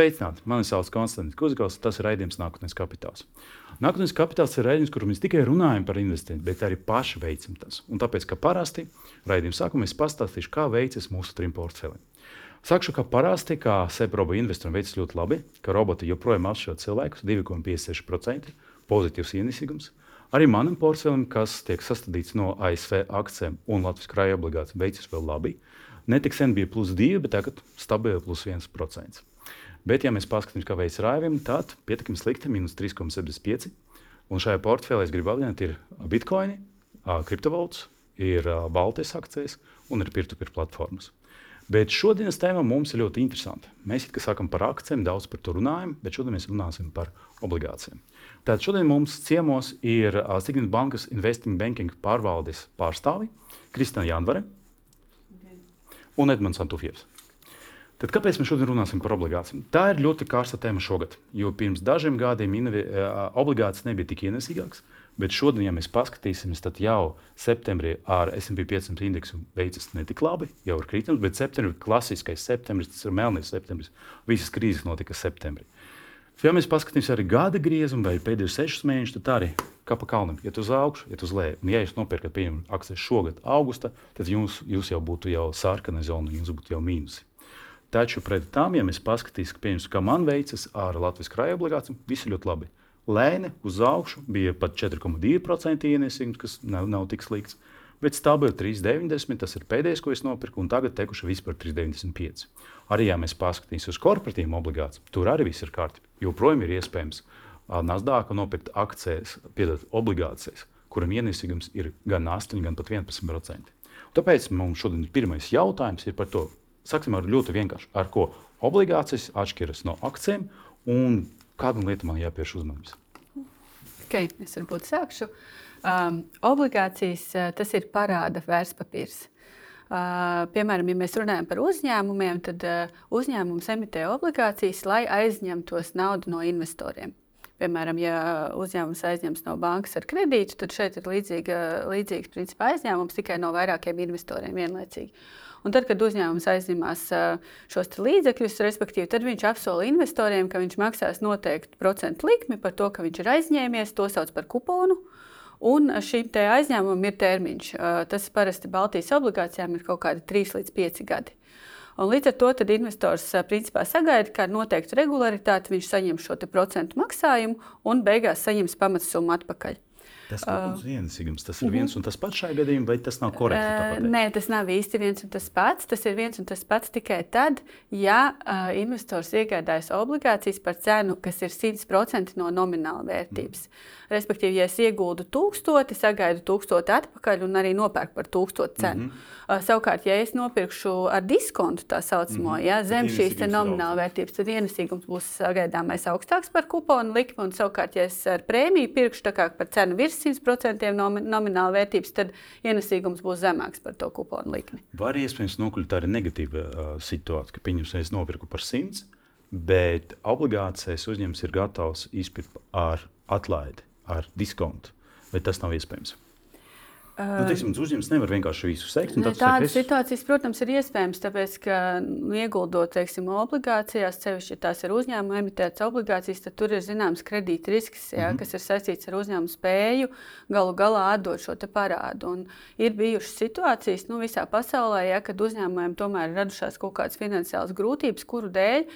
Sveicināti! Mani sauc Konstants Kuzkovs, tas ir raidījums Nākotnes kapitāls. Nākotnes kapitāls ir raidījums, kur mēs tikai runājam par investīcijiem, bet arī paši veicam tas. Un tāpēc, ka parasti raidījuma sākumā es pastāstīšu, kā veicas mūsu trim portfeliem. Sākšu, ka parasti, kā SEPROBA investoriem veicas ļoti labi, ka roboti joprojām atšķiro cilvēkus 2,56% pozitīvs ienesīgums. Arī manam portfelim, kas tiek sastādīts no ASV akcijiem un Latvijas krājuma obligācijām, veicas vēl labi. Netik sen bija plus 2, bet tagad stabili plus 1%. Bet, ja mēs paskatāmies, kā veids rājumiem, tad pietiekami slikti - minus 3,75. Un šajā portfelī es gribu atgādināt, ir bitkoini, kriptovalūtas, ir Baltijas akcijas un ir peer-to-peer platformas. Bet šodienas tēma mums ir ļoti interesanta. Mēs it kā sākam par akcijiem, daudz par to runājam, bet šodien mēs runāsim par obligācijām. Tātad šodien mums ciemos ir Signas Bankas Investing Banking pārvaldes pārstāvi Kristina Janvare un Edmunds Antūfjevs. Tad kāpēc mēs šodien runāsim par obligācijām? Tā ir ļoti karsta tēma šogad, jo pirms dažiem gadiem obligācijas nebija tik ienesīgākas. Bet šodien, ja mēs paskatīsimies, tad jau septembrī ar SP 500 indeksu beidzas ne tik labi, jau ir kritums, bet septembrī klasiskais septembris, tas ir melnais septembris. Visas krīzes notika septembrī. Ja mēs paskatīsimies arī gada griezumu vai pēdējos sešus mēnešus, tad arī kā pa kalnam, iet uz augšu, iet uz leju. Un, ja jūs nopirkat pieņem akcijas šogad, augusta, tad jums, jūs jau būtu jau sarkana zona, jums būtu jau mīnusi. Taču pret tām, ja mēs paskatīsimies, kā man veicas ar Latvijas krājuma obligācijām, viss ļoti labi. Lēni uz augšu bija pat 4,2% ienesīgums, kas nav, nav tik slikts. Bet stabili 3,90 tas ir pēdējais, ko es nopirku, un tagad tekuši vispār 3,95. Arī, ja mēs paskatīsimies uz korporatīvām obligācijām, tur arī viss ir kārtībā. Joprojām ir iespējams Nasdaq nopirkt akcijas, piedot obligācijas, kuram ienesīgums ir gan 8, gan pat 11%. Tāpēc mums šodien pirmais jautājums ir par to, Sāksim ar ļoti vienkāršu. Ar ko obligācijas atšķiras no akcijiem un kādam lietam man jāpievērš uzmanības? Okay, es varbūt sākšu. Um, obligācijas tas ir parāda vērtspapīrs. Uh, piemēram, ja mēs runājam par uzņēmumiem, tad uh, uzņēmums emitē obligācijas, lai aizņemtos naudu no investoriem. Piemēram, ja uzņēmums aizņems no bankas ar kredītu, tad šeit ir līdzīga, līdzīgs principā aizņēmums tikai no vairākiem investoriem vienlaicīgi. Un tad, kad uzņēmums aizņemās šos līdzekļus, respektīvi, tad viņš apsola investoriem, ka viņš maksās noteiktu procentu likmi par to, ka viņš ir aizņēmies, to sauc par kuponu. Un šim aizņēmumam ir termiņš. Tas parasti Baltijas obligācijām ir kaut kādi 3 līdz 5 gadi. Un līdz ar to investors principā sagaida, ka ar noteiktu regularitāti viņš saņem šo procentu maksājumu un beigās saņems pamatsummu atpakaļ. Tas uh, vienīgums, tas ir -huh. viens un tas pats šajā gadījumā, vai tas nav korekti? Uh, nē, tas nav īsti viens un tas pats. Tas ir viens un tas pats tikai tad, ja uh, investors iegādājas obligācijas par cenu, kas ir 100% no nomināla vērtības. Mm. Respektīvi, ja es iegūdu tūkstoti, sagaidu tūkstoti atpakaļ un arī nopērku par tūkstotu cenu. Mm -hmm. Uh, savukārt, ja es nopirkšu ar diskontu tā saucamo, mm -hmm. ja, zem šīs nomināla vērtības, tad ienesīgums būs sagaidāmais augstāks par kuponu likmi. Un savukārt, ja es ar prēmiju pirkšu par cenu virs 100% no nomināla vērtības, tad ienesīgums būs zemāks par to kuponu likmi. Var iespējams nokļūt tāda negatīva uh, situācija, ka, pieņemsim, es nopirku par 100, bet obligācijas uzņēmums ir gatavs izpirkt ar atlaidi ar diskontu. Bet tas nav iespējams. Nu, teiksim, uzņēmums nevar vienkārši visu sekt. Ne, tādas situācijas, protams, ir iespējams, tāpēc, ka nu, ieguldot teiksim, obligācijās, sevišķi ja tās ir uzņēmuma emitētas obligācijas, tad tur ir zināms kredīta risks, ja, mm -hmm. kas ir saistīts ar uzņēmumu spēju galu galā atdot šo parādu. Un ir bijušas situācijas nu, visā pasaulē, ja, kad uzņēmumiem tomēr ir radušās kaut kādas finansiālas grūtības, kuru dēļ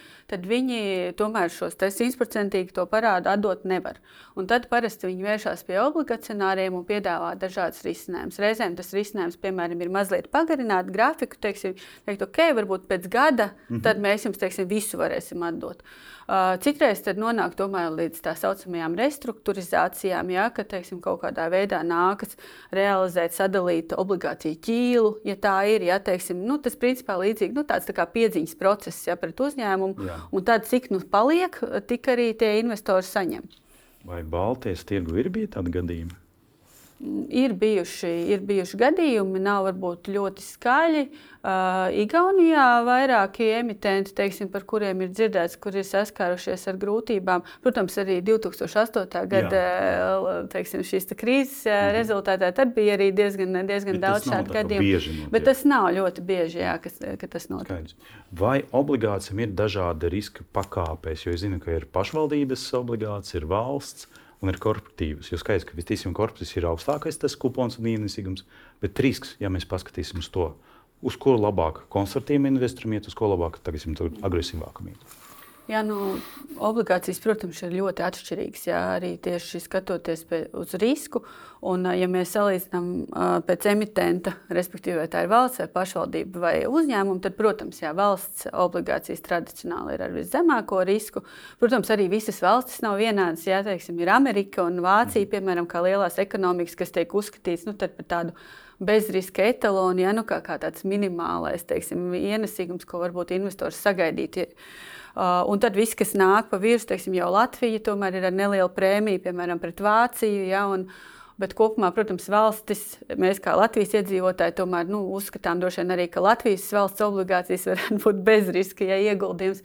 viņi tomēr šos 100% to parādu atdot nevar. Un tad parasti viņi vēršas pie obligacionāriem un piedāvā dažādas risinājumus risinājums. Reizēm tas risinājums, piemēram, ir mazliet pagarināt grafiku, teiksim, teikt, ok, varbūt pēc gada, mm -hmm. tad mēs jums teiksim, visu varēsim atdot. Uh, citreiz tad nonāk tomēr līdz tā saucamajām restruktūrizācijām, ja, ka teiksim, kaut kādā veidā nākas realizēt, sadalīt obligāciju ķīlu, ja tā ir. Ja, teiksim, nu, tas principā līdzīgi nu, tāds tā kā piedziņas process ja, pret uzņēmumu, Jā. un tad cik nu paliek, tik arī tie investori saņem. Vai Baltijas tirgu ir bijis tādi gadījumi? Ir bijuši, ir bijuši gadījumi, nav varbūt ļoti skaļi. Uh, Igaunijā vairāki emitenti, teiksim, par kuriem ir dzirdēts, kur ir saskārušies ar grūtībām. Protams, arī 2008. gada teiksim, šīs krīzes mm -hmm. rezultātā tad bija arī diezgan, diezgan bet daudz šādu gadījumu. Bet tas nav ļoti bieži, jā, kas, ka tas notiek. Vai obligācijām ir dažādi riska pakāpes? Jo es zinu, ka ir pašvaldības obligācijas, ir valsts un ir korporatīvas. Jo skaidrs, ka visticamāk korporatīvs ir augstākais tas kupons un ienesīgums, bet risks, ja mēs paskatīsim uz to, uz ko labāk konservatīviem investoriem iet, uz ko labāk tagad, agresīvākam iet. Jā, nu, obligācijas, protams, ir ļoti atšķirīgas. Jā, arī tieši skatoties pie, uz risku. Un, ja mēs salīdzinām pēc emitenta, respektīvi, vai tā ir valsts, vai pašvaldība vai uzņēmuma, tad, protams, jā, valsts obligācijas tradicionāli ir ar viszemāko risku. Protams, arī visas valstis nav vienādas. Jā, teiksim, ir Amerika un Vācija, piemēram, kā lielās ekonomikas, kas tiek uzskatītas nu, par tādu bezriska etalonu, ja, nu, kā, kā tāds minimālais teiksim, ienesīgums, ko varbūt investors sagaidītu. Uh, un tad viss, kas nāk pa virsmu, jau Latvija, tomēr ir ar nelielu prēmiju, piemēram, pret Vāciju. Ja, un, Bet kopumā, protams, valstis, mēs kā Latvijas iedzīvotāji, tomēr nu, uzskatām droši vien arī, ka Latvijas valsts obligācijas varētu būt bezriska ja, ieguldījums.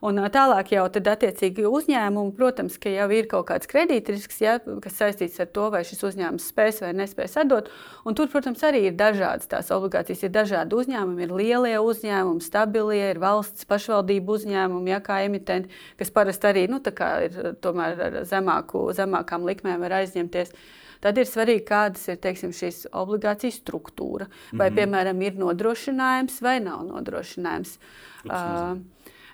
Un tālāk jau tad attiecīgi uzņēmumu, protams, ka jau ir kaut kāds kredītrisks, ja, kas saistīts ar to, vai šis uzņēmums spēs vai nespēs atdot. Un tur, protams, arī ir dažādas tās obligācijas. Ir dažādi uzņēmumi, ir lielie uzņēmumi, stabilie, ir valsts pašvaldību uzņēmumi, ja, kā emitenti, kas parasti arī nu, ir tomēr ar zemāku, zemākām likmēm var aizņemties tad ir svarīgi, kādas ir teiksim, šīs obligācijas struktūra. Vai, mm -hmm. piemēram, ir nodrošinājums vai nav nodrošinājums. Uh,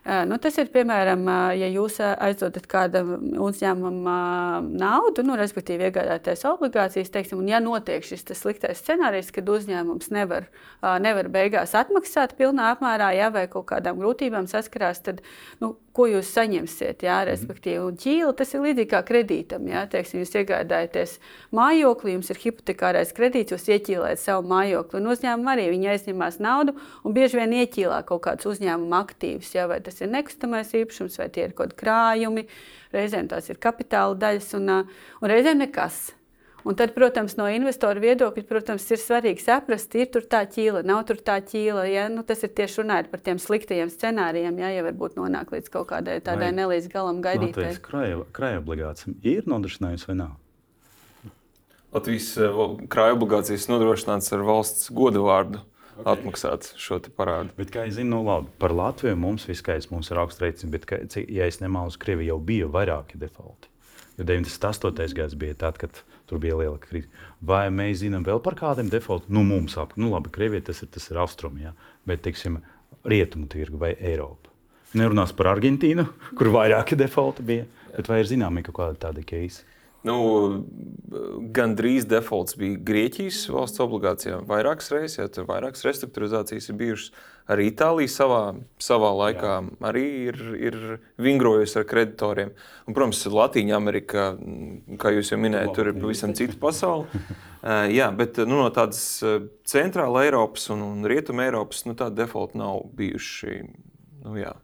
Nu, tas ir piemēram, ja jūs aizdodat kādam uzņēmumam naudu, nu, respektīvi iegādāties obligācijas, teiksim, un ja notiek šis sliktais scenārijs, kad uzņēmums nevar, nevar beigās atmaksāt pilnā apmērā, ja, vai kaut kādām grūtībām saskarās, tad nu, ko jūs saņemsiet. Jā, mhm. respektīvi, un ķīla tas ir līdzīgi kā kredītam. Jā, teiksim, jūs iegādājaties mājokli, jums ir hipotekārais kredīts, jūs ieķīlējat savu mājokli. Un uzņēmumi arī viņi aizņemās naudu un bieži vien ieķīlā kaut kādus uzņēmuma aktīvus. Jā, vai tas ir nekustamais īpašums, vai tie ir kaut kādi krājumi, reizēm tās ir kapitāla daļas un, un reizēm nekas. Un tad, protams, no investoru viedokļa, protams, ir svarīgi saprast, ir tur tā ķīla, nav tur tā ķīla. Ja? Nu, tas ir tieši runājot par tiem sliktajiem scenārijiem, ja, ja varbūt nonāk līdz kaut kādai tādai nelīdz galam gaidītai. Krāja obligācijām ir nodrošinājums vai nav? Latvijas eh, krāja obligācijas nodrošināts ar valsts godu vārdu. Okay. Atmaksāt šo parādu. Bet, kā jau zinu, nu, labi, par Latviju mums viss skaidrs, mums ir augsts reizes, bet, ka, ja es nemaldos, Krievija jau bija vairāki defaulti. Jo 98. gads bija tad, kad tur bija liela krīze. Vai mēs zinām vēl par kādiem defaultiem? Nu, mums ap, nu, labi, Krievija tas ir, tas ir austrumi, ja? bet, teiksim, rietumu tirgu vai Eiropu. Nerunās par Argentīnu, kur vairāki defaulti bija, bet vai ir zināmi kaut kādi tādi keisi? Nu, Gan drīz defaults bija Grieķijas valsts obligācijām vairākas reizes, ja tur vairākas restruktūrizācijas ir bijušas. Arī Itālija savā, savā laikā Jā. arī ir, ir vingrojusi ar kreditoriem. Un, protams, Latvija Amerika, kā jūs jau minējāt, tur ir pavisam cita pasaule. Uh, jā, bet nu, no tādas centrāla Eiropas un, un rietuma Eiropas nu, tāda defaulta nav bijuši. Nu, jā.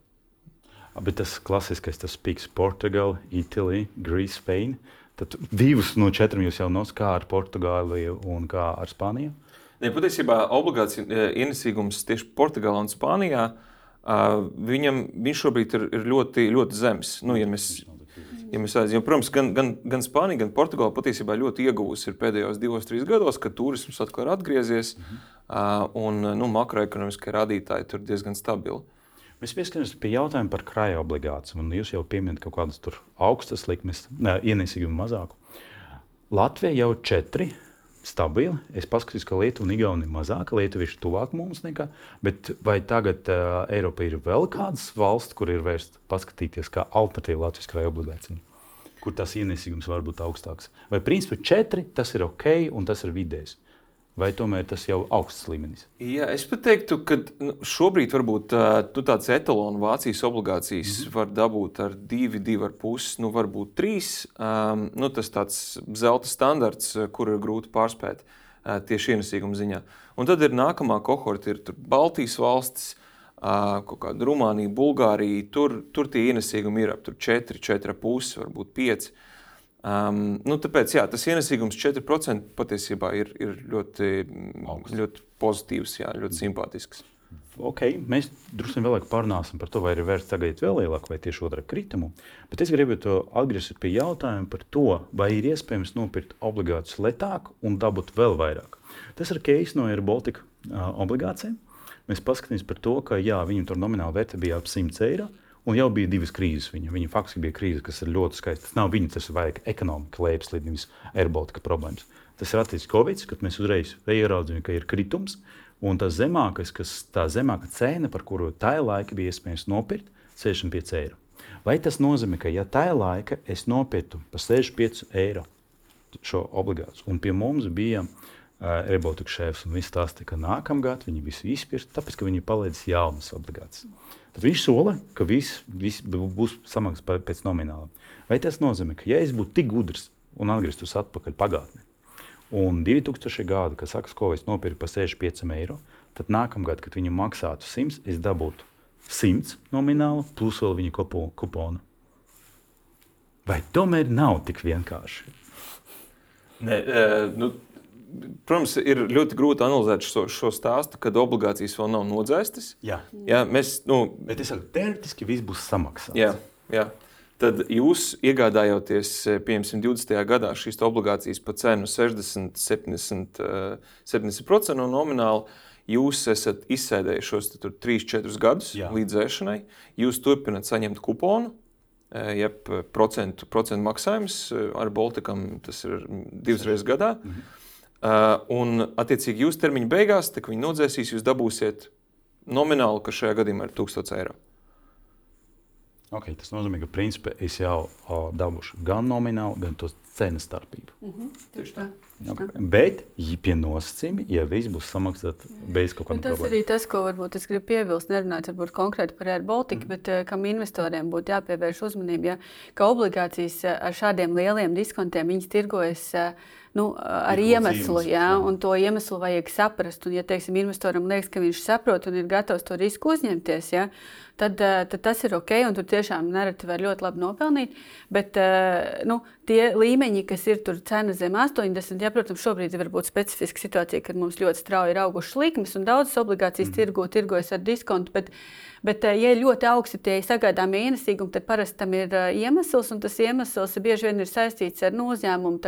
Bet tas klasiskais, tas piks Portugāla, Itālija, Grīsija, Spānija. Tad divus no četriem jūs jau nosaucat, kā ar Portugāliju un kā ar Spāniju. Ne, patiesībā obligāts e, ienesīgums tieši Portugālē un Spānijā. Viņam, viņš šobrīd ir, ir ļoti, ļoti zems. Nu, ja mēs, ja mēs aizjām, protams, gan, gan, gan Spānija, gan Portugāla patiesībā ļoti ieguvusi pēdējos divos, trīs gados, kad turisms atkal ir atgriezies uh, un nu, makroekonomiskie rādītāji tur diezgan stabili. Mēs pieskaramies pie jautājuma par krājuma obligācijām. Jūs jau pieminat kaut kādas augstas likmes, ienesīgumu mazāku. Latvija jau četri stabili. Es paskatījos, ka Lietuva un Igaunija ir mazāka. Lietuva ir tuvāk mums nekā. Bet vai tagad uh, Eiropā ir vēl kādas valsts, kur ir vērsts paskatīties kā alternatīva Latvijas krājuma obligācijām? Kur tas ienesīgums var būt augstāks? Vai principā četri tas ir ok un tas ir vidējs? Vai tomēr tas jau ir augsts līmenis? Jā, es teiktu, ka nu, šobrīd varbūt uh, tāds etalons Vācijas obligācijas mm -hmm. var dabūt ar 2, 2,5, nu varbūt 3. Um, nu, tas tāds zelta standarts, kur ir grūti pārspēt uh, tieši ienesīguma ziņā. Un tad ir nākamā kohorta, ir Baltijas valstis, uh, kaut kāda Rumānija, Bulgārija. Tur, tur tie ienesīgumi ir ap 4, 4,5, varbūt 5. Um, nu, tāpēc jā, tas ienesīgums 4% patiesībā ir, ir ļoti, Augsts. ļoti pozitīvs, jā, ļoti simpātisks. Ok, mēs drusku vēlāk parunāsim par to, vai ir vērts sagaidīt vēl lielāku vai tieši otrādi kritumu. Bet es gribētu atgriezties pie jautājuma par to, vai ir iespējams nopirkt obligācijas lētāk un dabūt vēl vairāk. Tas ir case no Air Baltica uh, obligācijām. Mēs paskatāmies par to, ka jā, viņam tur nomināla vērtība bija ap 100 eiro. Un jau bija divas krīzes. Viņa, viņa faktiski bija krīze, kas ir ļoti skaista. Tas nav viņa, tas ir vairāk ekonomika, lejupslīd, nevis airbaltika problēmas. Tas ir attiecīgi Covid, kad mēs uzreiz ieraudzījām, ka ir kritums. Un tas zemākais, kas tā zemākā cena, par kuru tajā laikā bija iespējams nopirkt, 65 eiro. Vai tas nozīmē, ka ja tajā laikā es nopirktu par 65 eiro šo obligāciju, un pie mums bija uh, Rebotika šefs, un viss tās tika nākamgad, viņi visi izpirkt, tāpēc, ka viņi palaidīs jaunas obligācijas. Tad viņš sola, ka viss, viss būs samaksāts pēc nomināla. Vai tas nozīmē, ka ja es būtu tik gudrs un atgrieztos atpakaļ pagātnē, un 2000. gada, kad saka, ko es nopirku par 65 eiro, tad nākamgad, kad viņi maksātu 100, es dabūtu 100 nominālu plus vēl viņa kupo, kuponu. Vai tomēr nav tik vienkārši? Ne, uh, nu, protams, ir ļoti grūti analizēt šo, šo stāstu, kad obligācijas vēl nav nodzēstas. Jā, Jā, mēs, nu, bet es saku, teorētiski viss būs samaksāts. jā, jā. Tad jūs iegādājoties, eh, piemēram, 20. gadā šīs obligācijas par cenu 60, 70, eh, 70% no nomināla, jūs esat izsēdējuši šos 3-4 gadus Jā. līdz dzēšanai. Jūs turpināt saņemt kuponu, eh, jeb procentu, procentu maksājums eh, ar Baltikam, tas ir divas reizes gadā. Mhm. Uh, un, attiecīgi, jūs termiņa beigās, kad viņi nodzēsīs, jūs dabūsiet nomināli, kas šajā gadījumā ir 1000 eiro. Okay, tas nozīmē, ka principā es jau o, dabūšu gan nominālu, gan to cenu starpību. Tieši tā. Okay. Bet ja pie nosacījuma, ja viss būs samaksāts bez kaut Un kādām tas arī tas, ko varbūt es gribu piebilst, nerunājot varbūt konkrēti par Air Baltica, mm. bet uh, kam investoriem būtu jāpievērš uzmanība, ja, ka obligācijas uh, ar šādiem lieliem diskontiem viņas tirgojas. Uh, Nu, ar Ir iemeslu, jā, jā. un to iemeslu vajag saprast. Un, ja teiksim, investoram liekas, ka viņš saprot un ir gatavs to risku uzņemties, jā, tad, eh, tad tas ir ok. un Tur tiešām nereti var ļoti labi nopelnīt. Bet eh, nu, tie līmeņi, kas ir tur cena zem 80, jā, protams, šobrīd ir specifiska situācija, kad mums ļoti strauji ir augušas likmes un daudzas obligācijas mm. tirgo tirgojas ar diskontu. Bet, Bet, eh, ja ir ļoti augsti tie sagaidāmie ienesīgumi, tad parasti tam ir eh, iemesls, un tas iemesls bieži vien ir saistīts ar nu, uzņēmumu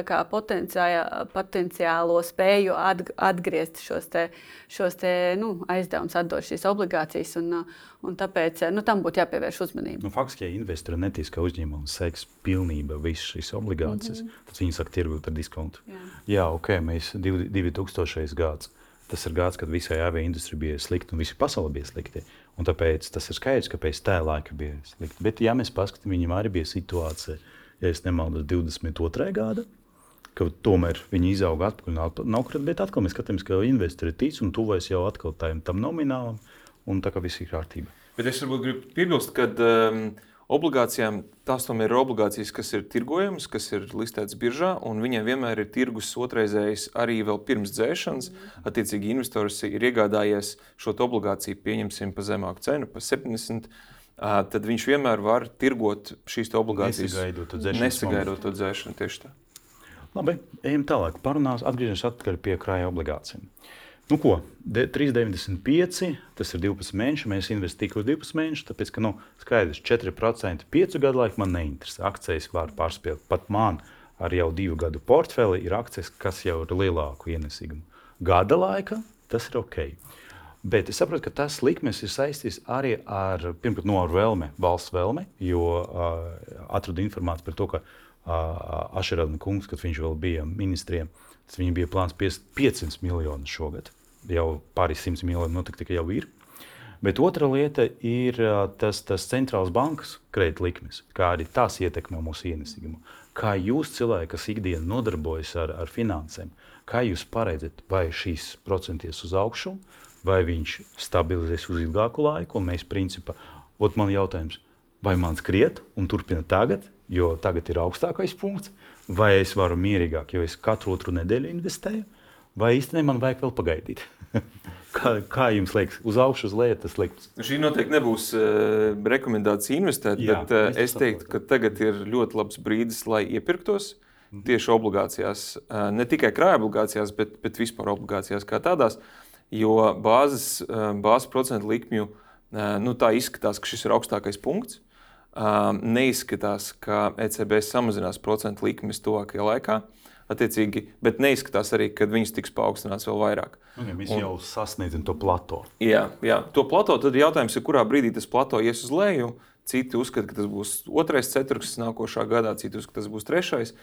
potenciālo spēju atg atgriezt šos, te, šos te, nu, aizdevumus, atdot šīs obligācijas. Un, uh, un tāpēc eh, nu, tam būtu jāpievērš uzmanība. Nu, faktiski, ja investori netīs, ka uzņēmums seks pilnībā visas šīs obligācijas, mm -hmm. tad viņi sāk tirgot ar diskontu. Jā. Jā, ok, mēs 2000. gads. Tas ir gads, kad visai avio industrijai bija slikti un visi pasaulē bija slikti. Un tāpēc tas ir skaidrs, kāpēc tā laika bija slikti. Bet, ja mēs paskatāmies, viņam arī bija situācija, ja es nemaldos, 22. gada, tomēr viņi izauga atpakaļ no naudas. Bet atkal mēs skatāmies, ka investori tic un tuvojas jau atkal tam nominālam, un tā kā viss ir kārtībā. Bet es varbūt gribu piebilst, ka um, obligācijām tās tomēr ir obligācijas, kas ir tirgojamas, kas ir listētas biržā, un viņiem vienmēr ir tirgus otrreizējs arī vēl pirms dzēšanas. Attiecīgi, investors ir iegādājies šo obligāciju, pieņemsim par zemāku cenu, par 70. Uh, tad viņš vienmēr var tirgot šīs obligācijas. Nesagaidot to dzēšanas Nesagaidot to dzēšanu tieši tā. Labi, ejam tālāk. Parunās, atgriežamies atpakaļ pie krājuma obligācijām. Nu, ko? De- 3,95. Tas ir 12 mēneši. Mēs investējam tikai uz 12 mēnešus. Tāpēc, ka nu, skaidrs, 4% piecu gadu laikā man neinteresē. Akcijas var pārspēt. Pat man ar jau divu gadu portfeli ir akcijas, kas jau ir lielāku ienesīgumu. Gada laikā tas ir ok. Bet es saprotu, ka tas likmes ir saistīts arī ar, pirmkārt, no ar vēlme, valsts vēlme, jo uh, atradu informāciju par to, ka uh, Ašerāda kungs, kad viņš vēl bija ministriem, tas viņam bija plāns piest 500 miljonus šogad. Jau pāris simts miljonu noteikti jau ir. Bet otra lieta ir tas, tas centrālās bankas kredītlikmes, kā arī tās ietekmē mūsu ienesīgumu. Kā jūs, cilvēki, kas ikdienā nodarbojas ar, ar finansēm, kā jūs paredzat, vai šīs procenties uz augšu, vai viņš stabilizēs uz ilgāku laiku, un mēs principā, ot man jautājums, vai man skriet un turpina tagad, jo tagad ir augstākais punkts, vai es varu mierīgāk, jo es katru otru nedēļu investēju, vai īstenībā man vajag vēl pagaidīt. kā, kā jums liekas, uz augšu, uz leju tas liekas? Nu, Šī noteikti nebūs uh, rekomendācija investēt, Jā, bet uh, es teiktu, ka tagad ir ļoti labs brīdis, lai iepirktos. tieši obligācijās, ne tikai krājuma obligācijās, bet, bet vispār obligācijās kā tādās. Jo bāzes, bāzes procentu likmju nu, tā izskatās, ka šis ir augstākais punkts. Neizskatās, ka ECB samazinās procentu likmes tuvākajā laikā. Attiecīgi, bet neizskatās arī, ka viņas tiks paaugstināts vēl vairāk. Un, ja mēs Un, jau sasniedzam to plato. Jā, jā, to plato. Tad jautājums ir, kurā brīdī tas plato ies uz leju. Citi uzskata, ka tas būs otrais ceturksnis nākošā gadā, citi uzskata, ka tas būs trešais.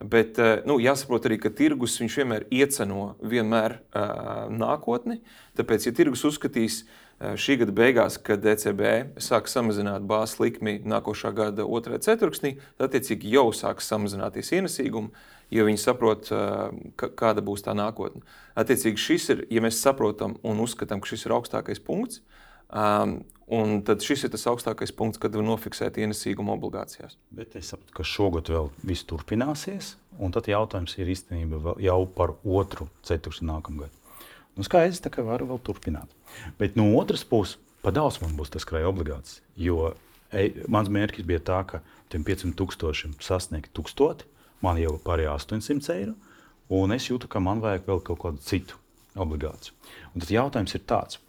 Bet eh, nu, jāsaprot arī, ka tirgus vienmēr ieceno vienmēr, uh, nākotni. Tāpēc, ja tirgus uzskatīs uh, šī gada beigās, kad ECB sāks samazināt bāzes likmi nākošā gada otrajā ceturksnī, tad attiecīgi jau sāks samazināties ienesīgumi, jo viņi saprot, uh, kāda būs tā nākotne. Attiecīgi, šis ir, ja mēs saprotam un uzskatām, ka šis ir augstākais punkts, um, Un tad šis ir tas augstākais punkts, kad var nofiksēt ienesīgumu obligācijās. Bet es saprotu, ka šogad vēl viss turpināsies. Un tad jautājums ir īstenībā jau par otru ceturksni nākamgad. Nu, skaidrs, ka varu vēl turpināt. Bet no otras puses, pa daudz man būs tas krājuma obligāts. Jo e, mans mērķis bija tā, ka tiem 500 tūkstošiem sasniegt tūkstoti, man jau pārējā 800 eiro. Un es jūtu, ka man vajag vēl kaut kādu citu obligāciju. Un tad jautājums ir tāds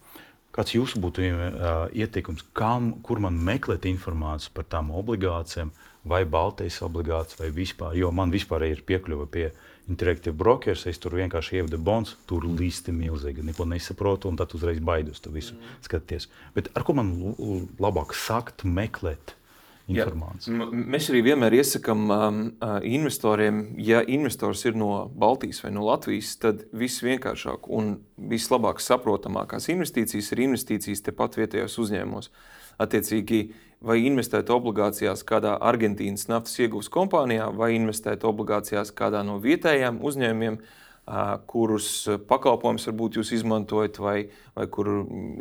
Kāds jūsu būtu uh, ieteikums, kam, kur man meklēt informāciju par tām obligācijām, vai Baltijas obligācijas, vai vispār? Jo man vispār ir piekļuve pie Interactive Brokers, es tur vienkārši ievedu bonus, tur listi milzīgi, neko nesaprotu, un tad uzreiz baidos to visu mm. skatīties. Bet ar ko man labāk sākt meklēt? Informāciju. Jā, mēs arī vienmēr iesakām um, investoriem, ja investors ir no Baltijas vai no Latvijas, tad viss vienkāršāk un vislabāk saprotamākās investīcijas ir investīcijas tepat vietējos uzņēmumos. Attiecīgi, vai investēt obligācijās kādā Argentīnas naftas iegūs kompānijā, vai investēt obligācijās kādā no vietējiem uzņēmumiem, uh, kurus pakalpojumus varbūt jūs izmantojat, vai, vai kur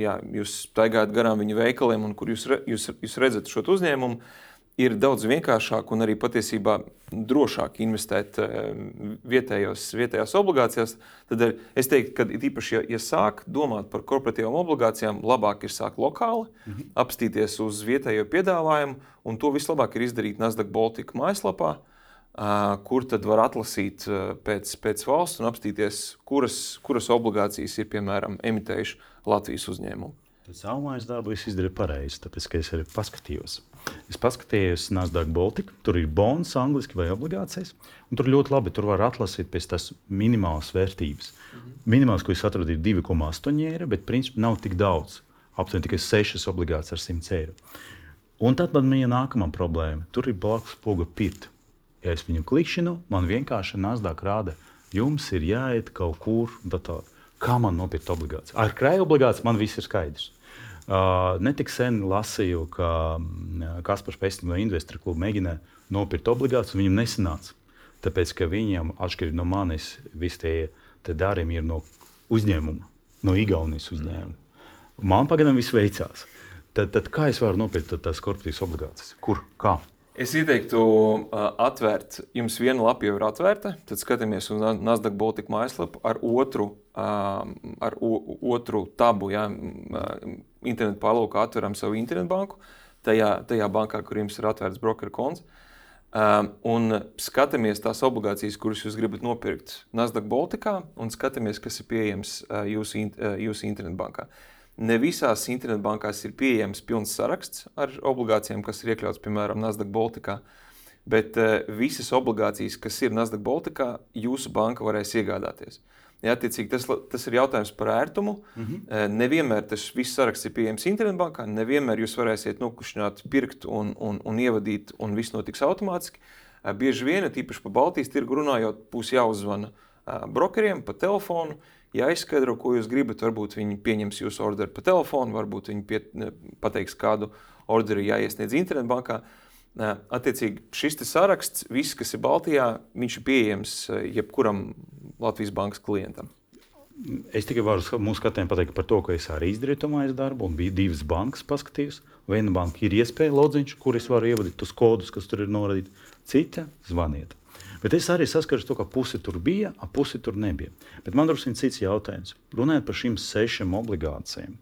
jā, jūs staigājat garām viņu veikaliem, un kur jūs, jūs, jūs redzat šo uzņēmumu, ir daudz vienkāršāk un arī patiesībā drošāk investēt vietējos, vietējās obligācijās. Tad es teiktu, ka īpaši, ja, ja sāk domāt par korporatīvām obligācijām, labāk ir sākt lokāli, mm -hmm. apstīties uz vietējo piedāvājumu, un to vislabāk ir izdarīt Nasdaq Baltica mājaslapā kur tad var atlasīt pēc, pēc valsts un apstīties, kuras, kuras obligācijas ir piemēram emitējuši Latvijas uzņēmumi. Savu mājas darbu es izdarīju pareizi, tāpēc es arī paskatījos. Es paskatījos Nasdaq Baltica, tur ir bonus, angļuiski vai obligācijas. Tur ļoti labi tur var atlasīt pēc tās minimālas vērtības. -hmm. Minimāls, ko es atradu, ir 2,8 eiro, bet principā nav tik daudz. Aptuveni tikai 6 obligācijas ar 100 eiro. Un tad man bija nākamā problēma. Tur ir blakus poga pirta. Ja es viņu klikšķinu, man vienkārši Nasdaq rāda, jums ir jāiet kaut kur. Tā, kā man nopirkt obligācijas? Ar krāju obligācijas man viss ir skaidrs. Uh, Netik sen lasīju, ka Kaspars Pēstins no Investora kluba mēģināja nopirkt obligācijas, un viņam nesanāca. Tāpēc, ka viņam, atšķirīgi no manis, visi tie, tie darījumi ir no uzņēmuma, no Igaunijas uzņēmuma. Man pagaidām viss veicās. Tad, tad kā es varu nopirkt tās korporatīvas obligācijas? Kur? Kā? Es ieteiktu uh, atvērt, jums viena lapa jau ir atvērta, tad skatāmies uz Nasdaq Baltic mājaslapu ar otru, uh, ar otru tabu. Ja, uh, internetu pārlūkā atveram savu internetbanku, tajā, tajā bankā, kur jums ir atvērts brokeru konts. Un skatāmies tās obligācijas, kuras jūs gribat nopirkt Nasdaq Baltikā, un skatāmies, kas ir pieejams jūsu, jūsu internetbankā. Uh, Ne visās internetbankās ir pieejams pilns saraksts ar obligācijām, kas ir iekļauts piemēram Nasdaq Baltikā. Bet uh, visas obligācijas, kas ir Nasdaq Baltikā, jūsu banka varēs iegādāties. Ja, attiecīgi, tas, tas ir jautājums par ērtumu. Mm -hmm. Nevienmēr tas viss saraksts ir pieejams internetbankā, nevienmēr jūs varēsiet nokušņāt, pirkt un, un, un ievadīt, un viss notiks automātiski. Eh, bieži vien, tīpaši par Baltijas tirgu runājot, būs jāuzzvana brokeriem pa telefonu jāizskaidro, ko jūs gribat. Varbūt viņi pieņems jūsu orderu pa telefonu, varbūt viņi pie, pateiks, kādu orderu jāiesniedz internetbankā. Attiecīgi, šis saraksts, viss, kas ir Baltijā, viņš ir pieejams jebkuram Latvijas bankas klientam. Es tikai varu mūsu skatījumam pateikt par to, ka es arī izdarīju mājas darbu, un bija divas bankas, paskatījos. Viena banka ir iespēja lodziņš, kur es varu ievadīt tos kodus, kas tur ir norādīti. Cita - zvaniet. Bet es arī saskaros to, ka pusi tur bija, a pusi tur nebija. Bet man drusku cits jautājums. Runājot par šīm sešām obligācijām,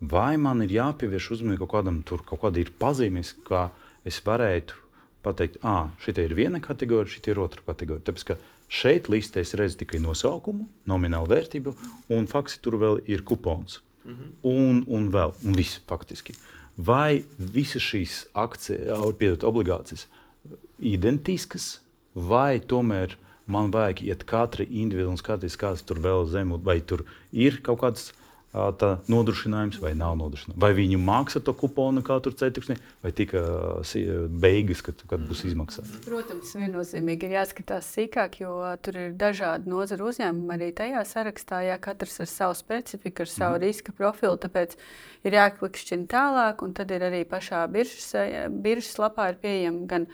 vai man ir jāpievērš uzmanība kaut kādam tur, kaut kāda ir pazīmes, kā es varētu pateikt, ah, šī ir viena kategorija, šī ir otra kategorija. Tāpēc, ka šeit listē es redzu tikai nosaukumu, nominālu vērtību, un faktiski tur vēl ir kupons. Mm -hmm. un, un vēl, un viss faktiski. Vai visas šīs akcijas, piedot, obligācijas, identiskas, vai tomēr man vajag iet katra individuāli un skatīties, kāds tur vēl zem, vai tur ir kaut kāds tā nodrošinājums vai nav nodrošinājums. Vai viņi maksā to kuponu, kā tur ceturksnī, vai tikai beigas, kad, kad būs izmaksāts. Protams, viennozīmīgi ir jāskatās sīkāk, jo tur ir dažādi nozaru uzņēmumi arī tajā sarakstā. Jā, katrs ar savu specifiku, ar savu mm. riska profilu. Tāpēc ir jāklikšķina tālāk, un tad ir arī pašā biržas, biržas lapā ir pieejama gan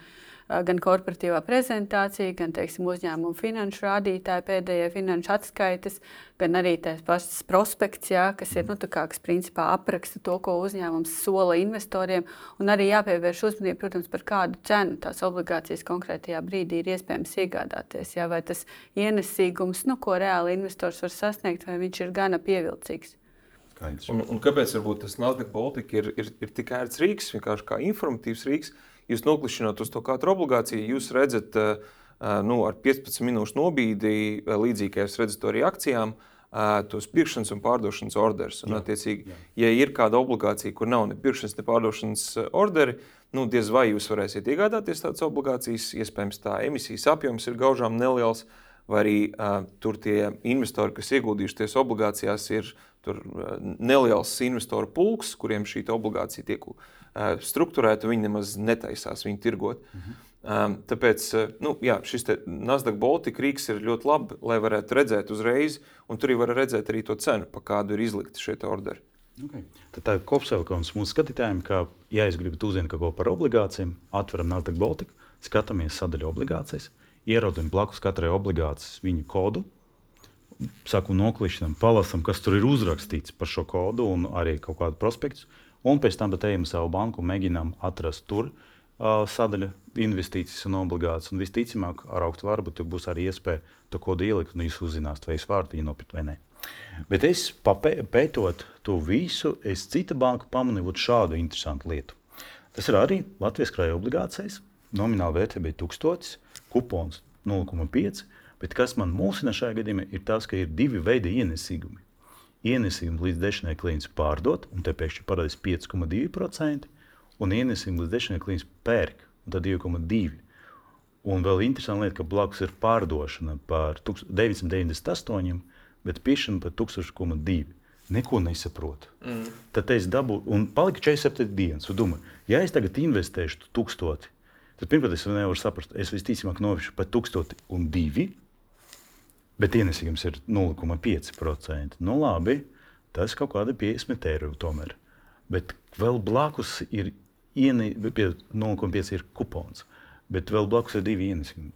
gan korporatīvā prezentācija, gan teiksim, uzņēmuma finanšu rādītāji, pēdējie finanšu atskaites, gan arī tās pašas prospekts, jā, kas ir nu, kā, kas principā apraksta to, ko uzņēmums sola investoriem. Un arī jāpievērš uzmanība, protams, par kādu cenu tās obligācijas konkrētajā brīdī ir iespējams iegādāties. Jā, vai tas ienesīgums, nu, ko reāli investors var sasniegt, vai viņš ir gana pievilcīgs. Un, un kāpēc tas Nasdaq Baltica ir, ir, ir tik ērts rīks, vienkārši kā informatīvs rīks? Jūs noklišķināt uz to katru obligāciju, jūs redzat eh, eh, nu, ar 15 minūšu nobīdi, eh, līdzīgi kā jūs redzat to arī akcijām, tos pirkšanas un pārdošanas orders. Un, attiecīgi, ja ir kāda obligācija, kur nav ne pirkšanas, ne pārdošanas orderi, nu, diez vai jūs varēsiet iegādāties tādas obligācijas. Iespējams, tā emisijas apjoms ir gaužām neliels, vai arī uh, tur tie investori, kas ieguldījuši tajās obligācijās, ir tur, uh, neliels investoru pulks, kuriem šī obligācija tiek uh, strukturēta, viņi nemaz netaisās viņu tirgot. Mhm. Um, tāpēc nu, jā, šis Nasdaq Baltica rīks ir ļoti labi, lai varētu redzēt uzreiz, un tur var redzēt arī to cenu, pa kādu ir izlikta šie orderi. Okay. Tad tā ir kopsavilkums mūsu skatītājiem, ka, ja es gribu uzzināt kaut ko par obligācijām, atveram Nasdaq Baltica, skatāmies sadaļu obligācijas, ierodam blakus katrai obligācijas viņu kodu, saku noklišķinam, palasam, kas tur ir uzrakstīts par šo kodu un arī kaut kādu prospektu un pēc tam ejam uz savu banku un mēģinām atrast tur uh, sadaļu investīcijas un obligācijas. Un visticamāk, ar augstu varbūt būs arī iespēja to kodu ielikt, un jūs uzzināt, vai es varu viņu nopirkt vai nē. Bet es pētot to visu, es citu banku pamanīju šādu interesantu lietu. Tas ir arī Latvijas krājuma obligācijas. Nomināla vērtība bija 1000, kupons 0,5. Bet kas man mulsina šajā gadījumā, ir tas, ka ir divi veidi ienesīgumi ienesījumu līdz dešanai klients pārdot, un te pēkšņi parādās 5,2%, un ienesījumu līdz dešanai klients pērk, un tad 2,2%. Un vēl interesanti lieta, ka blakus ir pārdošana par 998, bet piešana par 1000,2. Neko nesaprotu. Mm. Tad es dabūju, un palika 47 dienas. Un domāju, ja es tagad investēšu 1000, tad pirmkārt es nevaru saprast, es visticamāk novišu par 1002 bet ienesīgums ir 0,5%. Nu, labi, tas kaut kāda 50 eiro tomēr. Bet vēl blakus ir 0,5 ir kupons, bet vēl blakus ir divi ienesīgumi.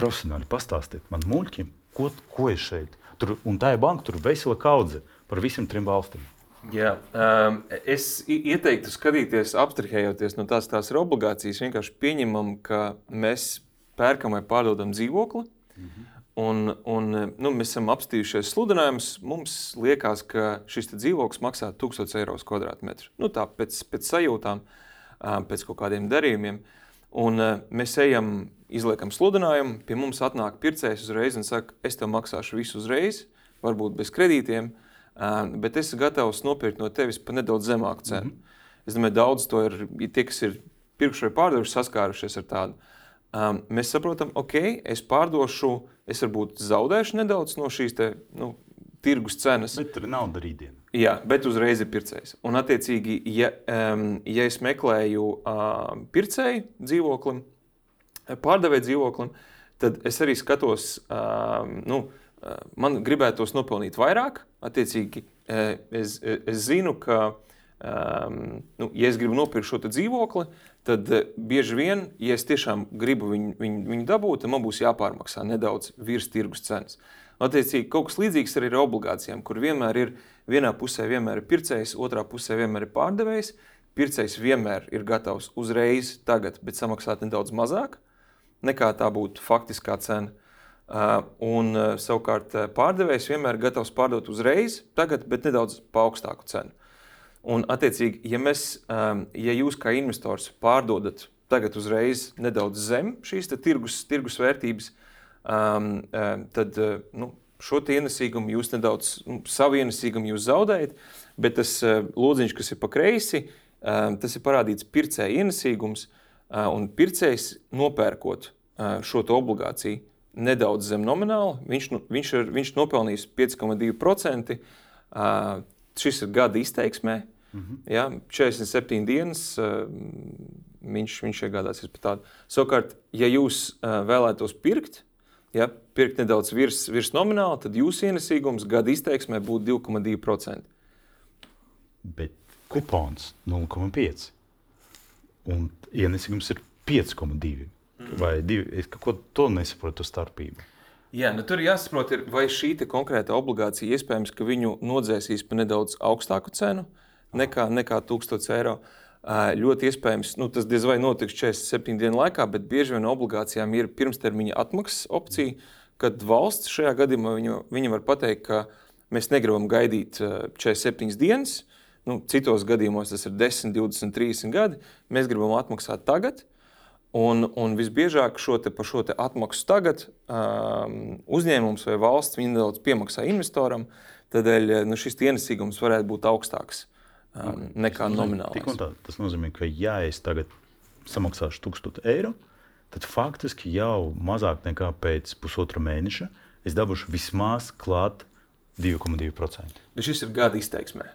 Profesionāli pastāstiet man, muļķim, ko, ko ir šeit. Tur, un tā ir banka, tur ir vesela kaudze par visiem trim valstīm. Jā, um, es ieteiktu skatīties, apstrihējoties no tās, tās ir obligācijas. Vienkārši pieņemam, ka mēs pērkam vai pārdodam dzīvokli. Mm -hmm. Un, un, nu, mēs esam apstījušies sludinājumus. Mums liekas, ka šis dzīvoklis maksā 1000 eiro kvadrātmetru. Nu, tā pēc, pēc sajūtām, pēc kaut kādiem darījumiem. Un mēs ejam, izliekam sludinājumu, pie mums atnāk pircējs uzreiz un saka, es tev maksāšu visu uzreiz, varbūt bez kredītiem, bet es esmu gatavs nopirkt no tevis par nedaudz zemāku cenu. Mm -hmm. Es domāju, daudz to ir, tie, kas ir pirkuši vai pārdevuši, saskārušies ar tādu. Um, mēs saprotam, ok, es pārdošu, es varbūt zaudēšu nedaudz no šīs te, nu, tirgus cenas. Bet tur nav rītdiena. Jā, bet uzreiz ir pircējs. Un, attiecīgi, ja, um, ja es meklēju uh, pircēju dzīvoklim, pārdevēju dzīvoklim, tad es arī skatos, uh, nu, uh, man gribētos nopelnīt vairāk. Attiecīgi, uh, es, es zinu, ka um, nu, ja es gribu nopirkt šo dzīvokli, tad uh, bieži vien, ja es tiešām gribu viņu, viņu, viņu dabūt, tad man būs jāpārmaksā nedaudz virs tirgus cenas. Attiecīgi, kaut kas līdzīgs arī ar obligācijām, kur vienmēr ir vienā pusē vienmēr ir pircējs, otrā pusē vienmēr ir pārdevējs. Pircējs vienmēr ir gatavs uzreiz, tagad, bet samaksāt nedaudz mazāk nekā tā būtu faktiskā cena. Uh, un uh, savukārt pārdevējs vienmēr ir gatavs pārdot uzreiz, tagad, bet nedaudz pa augstāku cenu. Un, attiecīgi, ja, mēs, um, ja jūs kā investors pārdodat tagad uzreiz nedaudz zem šīs tirgus, tirgus vērtības, um, um, tad uh, nu, šo ienesīgumu jūs nedaudz, nu, savu ienesīgumu jūs zaudējat, bet tas uh, lodziņš, kas ir pa kreisi, tas ir parādīts pircēja ienesīgums, uh, un pircējs nopērkot šo obligāciju nedaudz zem nomināla, viņš, nu, viņš, ir, viņš nopelnīs 5,2%. Uh, šis ir gada izteiksmē, mm -hmm. ja, 47 dienas. Uh, viņš, viņš iegādāsies par tādu. Savukārt, ja jūs uh, vēlētos pirkt, ja, pirkt nedaudz virs, virs nomināla, tad jūsu ienesīgums gada izteiksmē būtu 2,2%. Bet kupons 0,5 un ienesīgums ir 5,2 vai 2. Es kaut ko nesaprotu starpību. Jā, nu tur jāsaprot, ir, vai šī konkrēta obligācija iespējams, ka viņu nodzēsīs par nedaudz augstāku cenu nekā, nekā 1000 eiro. Ļoti iespējams, nu, tas diez vai notiks 47 dienu laikā, bet bieži vien obligācijām ir pirmstermiņa atmaksas opcija, kad valsts šajā gadījumā viņa, viņa var pateikt, ka mēs negribam gaidīt 47 dienas. Nu, citos gadījumos tas ir 10, 20, 30 gadi. Mēs gribam atmaksāt tagad. Un, un visbiežāk šo te, par šo atmaksu tagad um, uzņēmums vai valsts nedaudz piemaksā investoram. Tādēļ nu, šis ienesīgums varētu būt augstāks nekā nomināli. Tas nozīmē, ka ja es tagad samaksāšu 1000 eiro, tad faktiski jau mazāk nekā pēc pusotra mēneša es dabūšu vismaz klāt 2,2%. Bet šis ir gada izteiksmē.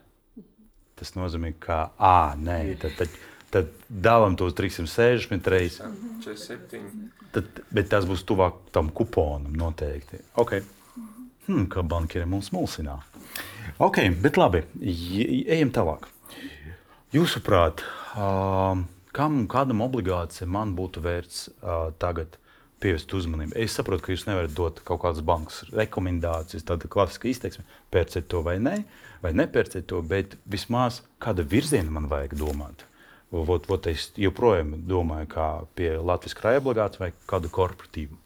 Tas nozīmē, ka, ah, nē, tad, tad, tad dalām tos 360 reizes. 47. Tad, bet tas būs tuvāk tam kuponam noteikti. Okay. Hmm, kā bankieri mums mulsinā. Ok, bet labi, ejam tālāk. Jūsuprāt, kam kādam obligācijam man būtu vērts tagad pievērst uzmanību? Es saprotu, ka jūs nevarat dot kaut kādas bankas rekomendācijas, tāda klasiska izteiksme, pērciet to vai nē, vai nepērciet to, bet vismaz kāda virziena man vajag domāt. Vot, vot es joprojām domāju, kā pie Latvijas krājuma obligācijas vai kādu korporatīvu.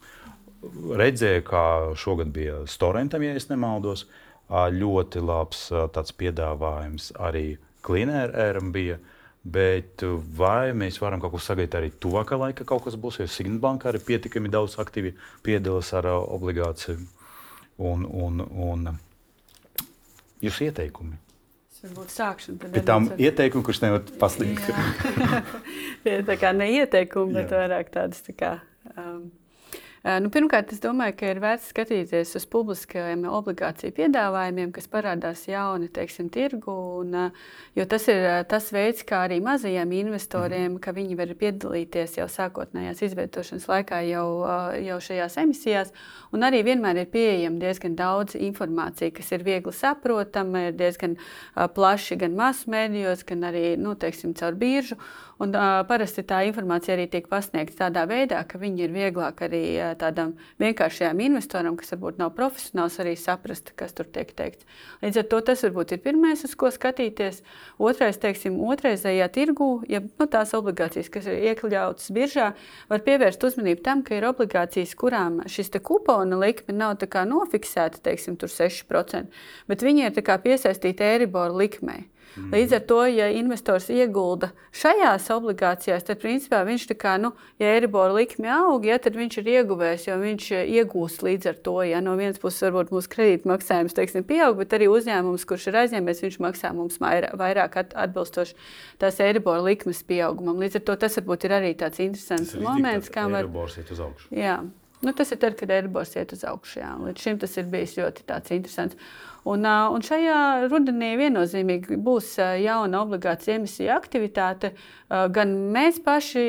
Redzēju, kā šogad bija Storentam, ja nemaldos. Ļoti labs tāds piedāvājums arī Cleanēram bija. Bet vai mēs varam kaut ko sagaidīt arī tuvākā laikā, kaut kas būs, jo Signbanka arī pietiekami daudz aktīvi piedalās ar obligāciju un, un, un jūsu ieteikumi. Varbūt sākšu. Ar... ieteikumiem, kurš nevar pasniegt. tā kā ne ieteikumi, bet vairāk tādas tā kā. Um, nu, pirmkārt, es domāju, ka ir vērts skatīties uz publiskajiem obligāciju piedāvājumiem, kas parādās jauni teiksim, tirgu. Un, jo tas ir tas veids, kā arī mazajiem investoriem, ka viņi var piedalīties jau sākotnējās izvietošanas laikā, jau, jau šajās emisijās. Un arī vienmēr ir pieejama diezgan daudz informācijas, kas ir viegli saprotama, ir diezgan plaši gan masu mēdījos, gan arī nu, teiksim, caur biržu. Un, uh, parasti tā informācija arī tiek pasniegta tādā veidā, ka viņi ir vieglāk arī uh, tādam vienkāršajam investoram, kas varbūt nav profesionāls, arī saprast, kas tur tiek teikts. Līdz ar to tas varbūt ir pirmais, uz ko skatīties. Otrais, teiksim, otrreizējā tirgū, ja nu, tās obligācijas, kas ir iekļautas biržā, var pievērst uzmanību tam, ka ir obligācijas, kurām šis kupona likme nav nofiksēta, teiksim, 6%, bet viņi ir piesaistīti Eiriboru likmei. Mm. Līdz ar to, ja investors iegulda šajās obligācijās, tad principā viņš tā kā, nu, ja Eiribora likme aug, ja, tad viņš ir ieguvējis, jo viņš eh, iegūst līdz ar to. Ja no vienas puses varbūt mūsu kredītmaksājums teiksim, pieaug, bet arī uzņēmums, kurš ir aizņēmies, viņš maksā mums vairāk atbilstoši tās Eiribora likmes pieaugumam. Līdz ar to tas varbūt ir arī tāds interesants tas moments, kā var. Jā. Nu, tas ir tad, kad Eiribors iet uz augšu. Jā. Līdz šim tas ir bijis ļoti interesants. Un, un šajā rudenī viennozīmīgi būs jauna obligācija emisija aktivitāte. Gan mēs paši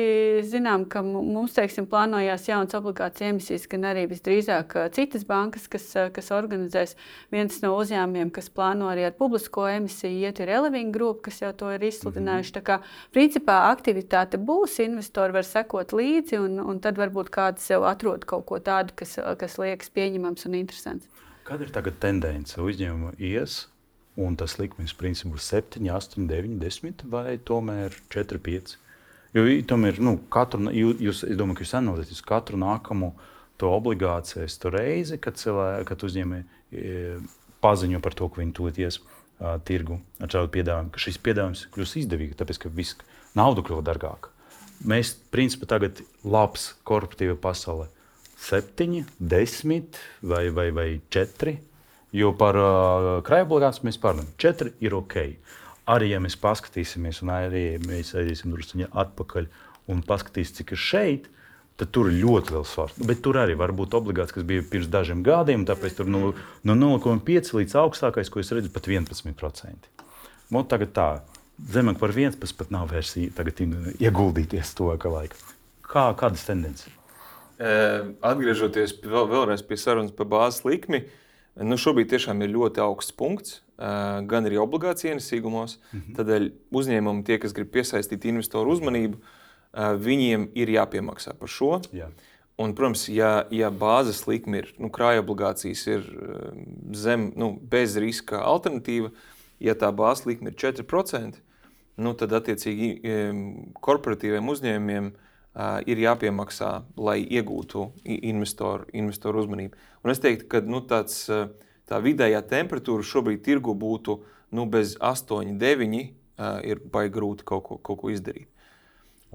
zinām, ka mums teiksim, plānojās jaunas obligācijas emisijas, gan arī visdrīzāk citas bankas, kas, kas organizēs. Viens no uzņēmumiem, kas plāno arī ar publisko emisiju, iet ir Eleving Group, kas jau to ir izsludinājuši. Mm -hmm. Tā kā principā aktivitāte būs, investori var sekot līdzi, un, un tad varbūt kāds sev atrod kaut ko tādu, kas, kas liekas pieņemams un interesants. Kāda ir tagad tendence? Uzņēmuma ies, un tas likmes principā būs 7, 8, 9, 10 vai tomēr 4, 5. Jo tomēr, nu, katru, jūs, es domāju, ka jūs analizējat katru nākamo to obligāciju to reizi, kad, cilvēki, kad uzņēmēji e, paziņo par to, ka viņi tūlīt ies uh, tirgu ar šādu piedāvājumu, ka šis piedāvājums kļūs izdevīgs, tāpēc ka viss nauda kļūst dārgāka. mēs principā tagad labs korporatīva pasaulē. Septiņi, desmit vai, vai, vai četri. Jo par uh, krājobligāciju mēs parunājam. Četri ir ok. Arī ja mēs paskatīsimies, un arī ja mēs aiziesim druskuļi atpakaļ un paskatīsimies, cik ir šeit, tad tur ir ļoti liels svars. Bet tur arī var būt obligāts, kas bija pirms dažiem gadiem. Tāpēc tur no, no 0,5 līdz augstākais, ko es redzu, pat 11%. Man tagad tā, zemāk par 11 pat nav vairs ieguldīties to laika. Kā, kādas tendences? Atgriežoties vēl, vēlreiz pie sarunas par bāzes likmi, nu šobrīd tiešām ir ļoti augsts punkts, gan arī obligāciju ienesīgumos. -hmm. Tādēļ uzņēmumi, tie, kas grib piesaistīt investoru uzmanību, viņiem ir jāpiemaksā par šo. Jā. Un, protams, ja, ja bāzes likme ir nu, krājuma obligācijas, ir zem, nu, bez riska alternatīva, ja tā bāzes likme ir 4%, nu, tad attiecīgi korporatīviem uzņēmumiem uh, ir jāpiemaksā, lai iegūtu investoru, investoru uzmanību. Un es teiktu, ka nu, tāds, tā vidējā temperatūra šobrīd tirgu būtu nu, bez 8, 9, uh, ir baigi grūti kaut ko, kaut ko izdarīt.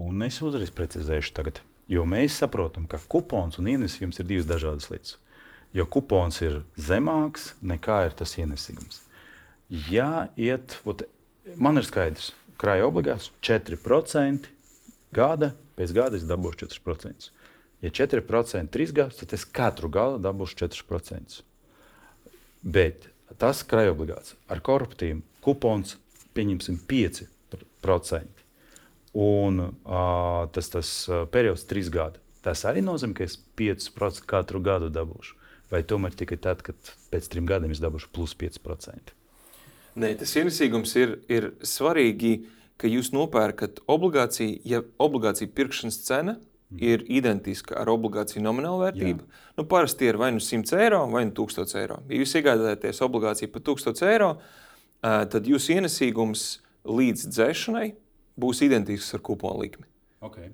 Un es uzreiz precizēšu tagad, jo mēs saprotam, ka kupons un ienesījums ir divas dažādas lietas. Jo kupons ir zemāks nekā ir tas ienesījums. Ja iet, ot, man ir skaidrs, krāja obligāts 4% gada pēc gada es dabūšu 4%. Ja 4% trīs gadus, tad es katru gadu dabūšu 4%. Bet tas krājobligāts ar korporatīvu kupons pieņemsim 5%. Un uh, tas, tas periods trīs gadi. Tas arī nozīmē, ka es 5% katru gadu dabūšu. Vai tomēr tikai tad, kad pēc trim gadiem es dabūšu plus 5%? Nē, tas ienesīgums ir, ir svarīgi uh, ka jūs nopērkat obligāciju, ja obligāciju pirkšanas cena mm. ir identiska ar obligāciju nominālu vērtību. Jā. Nu, parasti ir vai nu 100 eiro vai nu 1000 eiro. Ja jūs iegādājaties obligāciju par 1000 eiro, tad jūsu ienesīgums līdz dzēšanai būs identisks ar kuponu likmi. Okay.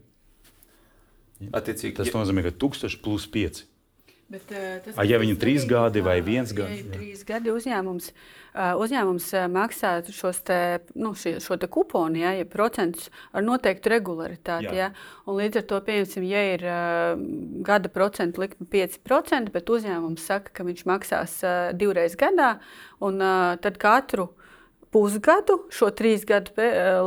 Attiecīgi, Tas nozīmē, ka 1000 plus 5. Bet, uh, A, ja viņam ir trīs gadi vai viens gads? Ja trīs gadi uzņēmums, uzņēmums maksā šos te, nu, šie, šo te kuponu, ja, ja procentus ar noteiktu regularitāti. Ja, un līdz ar to, piemēram, ja ir gada procentu likme 5%, bet uzņēmums saka, ka viņš maksās divreiz gadā, un tad katru pusgadu, šo trīs gadu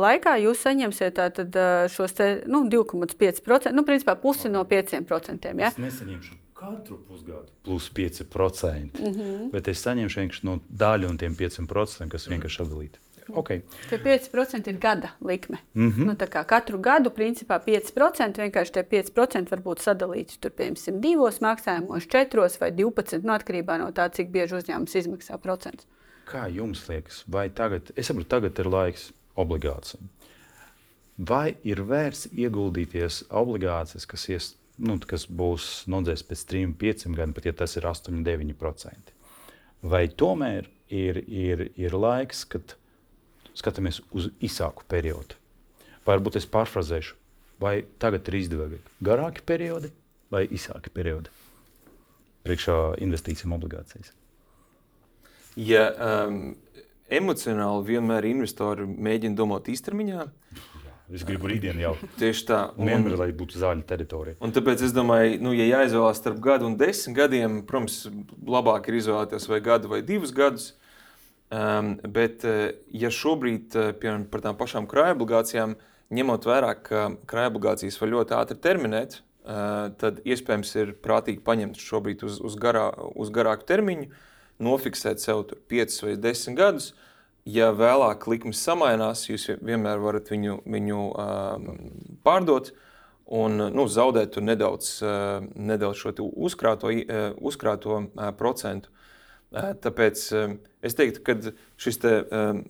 laikā, jūs saņemsiet tātad, šos te, nu, 2,5%, nu, principā pusi no 5%. Ja? Es nesaņemšu katru pusgadu plus 5%. Mm -hmm. Bet es saņemšu vienkārši no daļu no tiem 5%, kas vienkārši atdalīti. Okay. Tie 5% ir gada likme. Mm -hmm. nu, katru gadu, principā, 5% vienkārši tie 5% var būt sadalīti tur, piemēram, divos maksājumos, četros vai 12, no atkarībā no tā, cik bieži uzņēmums izmaksā procentus. Kā jums liekas, vai tagad, es saprotu, tagad ir laiks obligācijām? Vai ir vērts ieguldīties obligācijas, kas ies nu, kas būs nodzēs pēc 3, 5 gadiem, pat ja tas ir 8, 9%. Vai tomēr ir, ir, ir laiks, kad skatāmies uz īsāku periodu? Varbūt es pārfrazēšu, vai tagad ir izdevīgi garāki periodi vai īsāki periodi priekšā investīcijām obligācijas? Ja um, emocionāli vienmēr investori mēģina domāt īstermiņā, Es gribu rītdienu jau. Tieši tā. Un, Vienmēr, lai būtu zāļu teritorija. Un tāpēc es domāju, nu, ja jāizvēlās starp gadu un desmit gadiem, protams, labāk ir izvēlēties vai gadu vai divus gadus. Um, bet, eh, ja šobrīd, eh, piemēram, par tām pašām krājobligācijām, ņemot vērā, ka krājobligācijas var ļoti ātri terminēt, uh, tad iespējams ir prātīgi paņemt šobrīd uz, uz, garā, uz garāku termiņu, nofiksēt sev 5 vai 10 gadus. Uh, ja vēlāk likmes samainās, jūs vienmēr varat viņu, viņu uh, pārdot un nu, zaudēt nedaudz, uh, nedaudz šo uzkrāto, uh, uzkrāto uh, procentu. Uh, tāpēc uh, es teiktu, ka šis te, uh,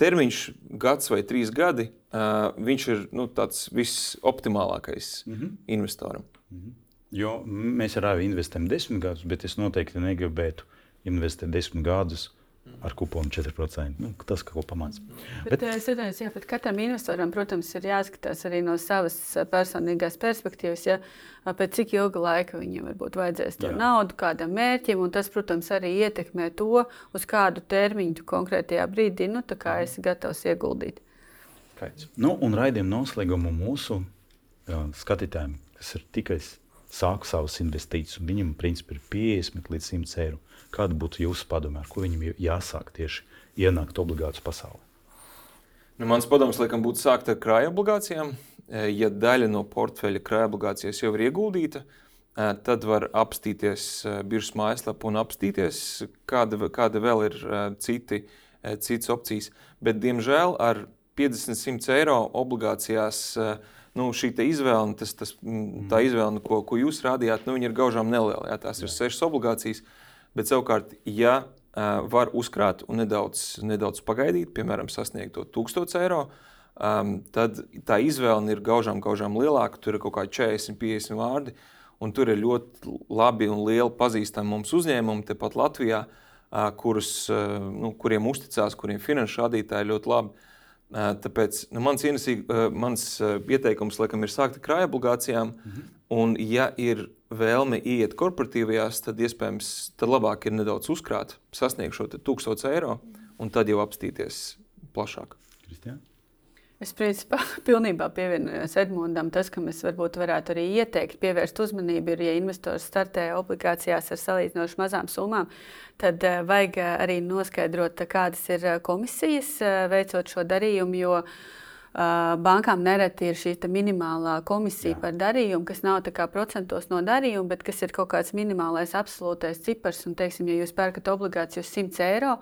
termiņš, gads vai trīs gadi, viņš ir nu, tāds visoptimālākais mm -hmm. investoram. Mm -hmm. Jo mēs arī investējam desmit gadus, bet es noteikti negribētu investēt desmit gadus ar kuponu 4%. Nu, tas kaut ko pamāca. Bet, bet, es redzu, jā, bet katram investoram, protams, ir jāskatās arī no savas personīgās perspektīvas, ja, pēc cik ilga laika viņam varbūt vajadzēs to jā. naudu, kādam mērķim. Tas, protams, arī ietekmē to, uz kādu termiņu konkrētajā brīdī nu, esi gatavs ieguldīt. Kaits. Nu, un raidījuma noslēgumu mūsu skatītājiem, kas ir tikai sāku savas investīcijas, un viņam principā ir 50 līdz 100 eiro. Kāda būtu jūsu padome, ar ko viņam jāsāk tieši ienākt obligātu pasaulē? Nu, mans padoms, laikam, būtu sākt ar krājuma obligācijām. Ja daļa no portfeļa krājuma obligācijas jau ir ieguldīta, tad var apstīties biržas mājaslapā un apstīties, kāda, kāda vēl ir citi, citas opcijas. Bet, diemžēl, ar 50-100 eiro obligācijās nu, šī izvēle, tas, tas, tā izvēle, ko, ko jūs rādījāt, nu, ir gaužām neliela. Jā, tās ir sešas obligācijas. Bet savukārt, ja var uzkrāt un nedaudz, nedaudz pagaidīt, piemēram, sasniegt to 1000 eiro, um, tad tā izvēle ir gaužām, gaužām lielāka. Tur ir kaut kādi 40, 50 vārdi. Un tur ir ļoti labi un lieli pazīstami mums uzņēmumi, tepat Latvijā, uh, kurus, uh, nu, kuriem uzticās, kuriem finanšu rādītāji ļoti labi. Uh, tāpēc nu, mans, ienesī, uh, mans uh, ieteikums laikam, ir sākt ar krājuma obligācijām. Mm -hmm. Un, ja ir vēlme iet korporatīvajās, tad iespējams tad labāk ir nedaudz uzkrāt, sasniegt šo 1000 eiro un tad jau apstīties plašāk. Kristian? Es principā pilnībā pievienojos Edmundam. Tas, kam es varbūt varētu arī ieteikt, pievērst uzmanību, ir, ja investors startē obligācijās ar salīdzinoši mazām summām, tad uh, vajag arī noskaidrot, kādas ir komisijas uh, veicot šo darījumu. Jo, Uh, bankām nereti ir šī minimālā komisija Jā. par darījumu, kas nav procentos no darījuma, bet kas ir kaut kāds minimālais absolūtais cipars. Un, teiksim, ja jūs pērkat obligāciju uz 100 eiro,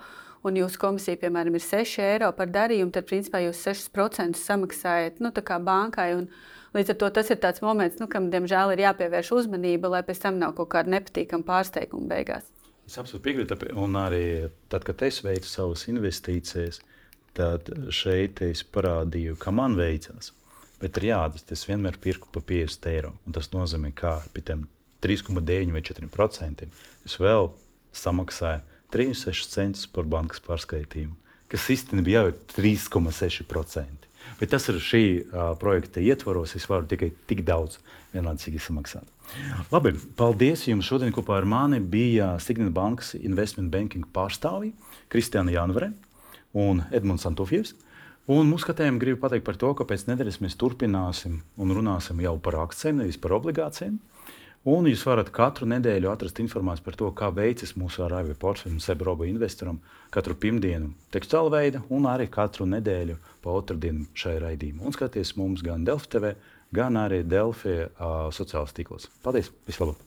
un jūsu komisija, piemēram, ir 6 eiro par darījumu, tad principā jūs 6% samaksājat nu, bankai. Un, Līdz ar to tas ir tāds moments, nu, kam diemžēl ir jāpievērš uzmanība, lai pēc tam nav kaut kāda nepatīkama pārsteiguma beigās. Es absolūti piekrītu, un arī tad, kad es veicu savas investīcijas, tad šeit es parādīju, ka man veicās. Bet ir jāatzīst, es vienmēr pirku par 50 eiro. Tas nozīmē, ka pie tiem 3,9 vai 4% es vēl samaksāju 36 centus par bankas pārskaitījumu, kas īstenībā jau ir 3,6%. Bet tas ir šī uh, projekta ietvaros. Es varu tikai tik daudz vienlaicīgi samaksāt. Labi, paldies jums. Šodien kopā ar mani bija Signal Bankas investment banking pārstāvji Kristiāna Janvere un Edmunds Santofjevs. Un mūsu skatījumā gribu pateikt par to, ka pēc nedēļas mēs turpināsim un runāsim jau par akcijiem, nevis par obligācijām. Un jūs varat katru nedēļu atrast informāciju par to, kā veicas mūsu ARV portfeļu Sebroba investoram katru pirmdienu tekstāla veidā un arī katru nedēļu pa otrdienu šai raidījumā. Un skaties mums gan Delfi TV, gan arī Delfi uh, sociālajos tīklos. Paldies! Vislabāk!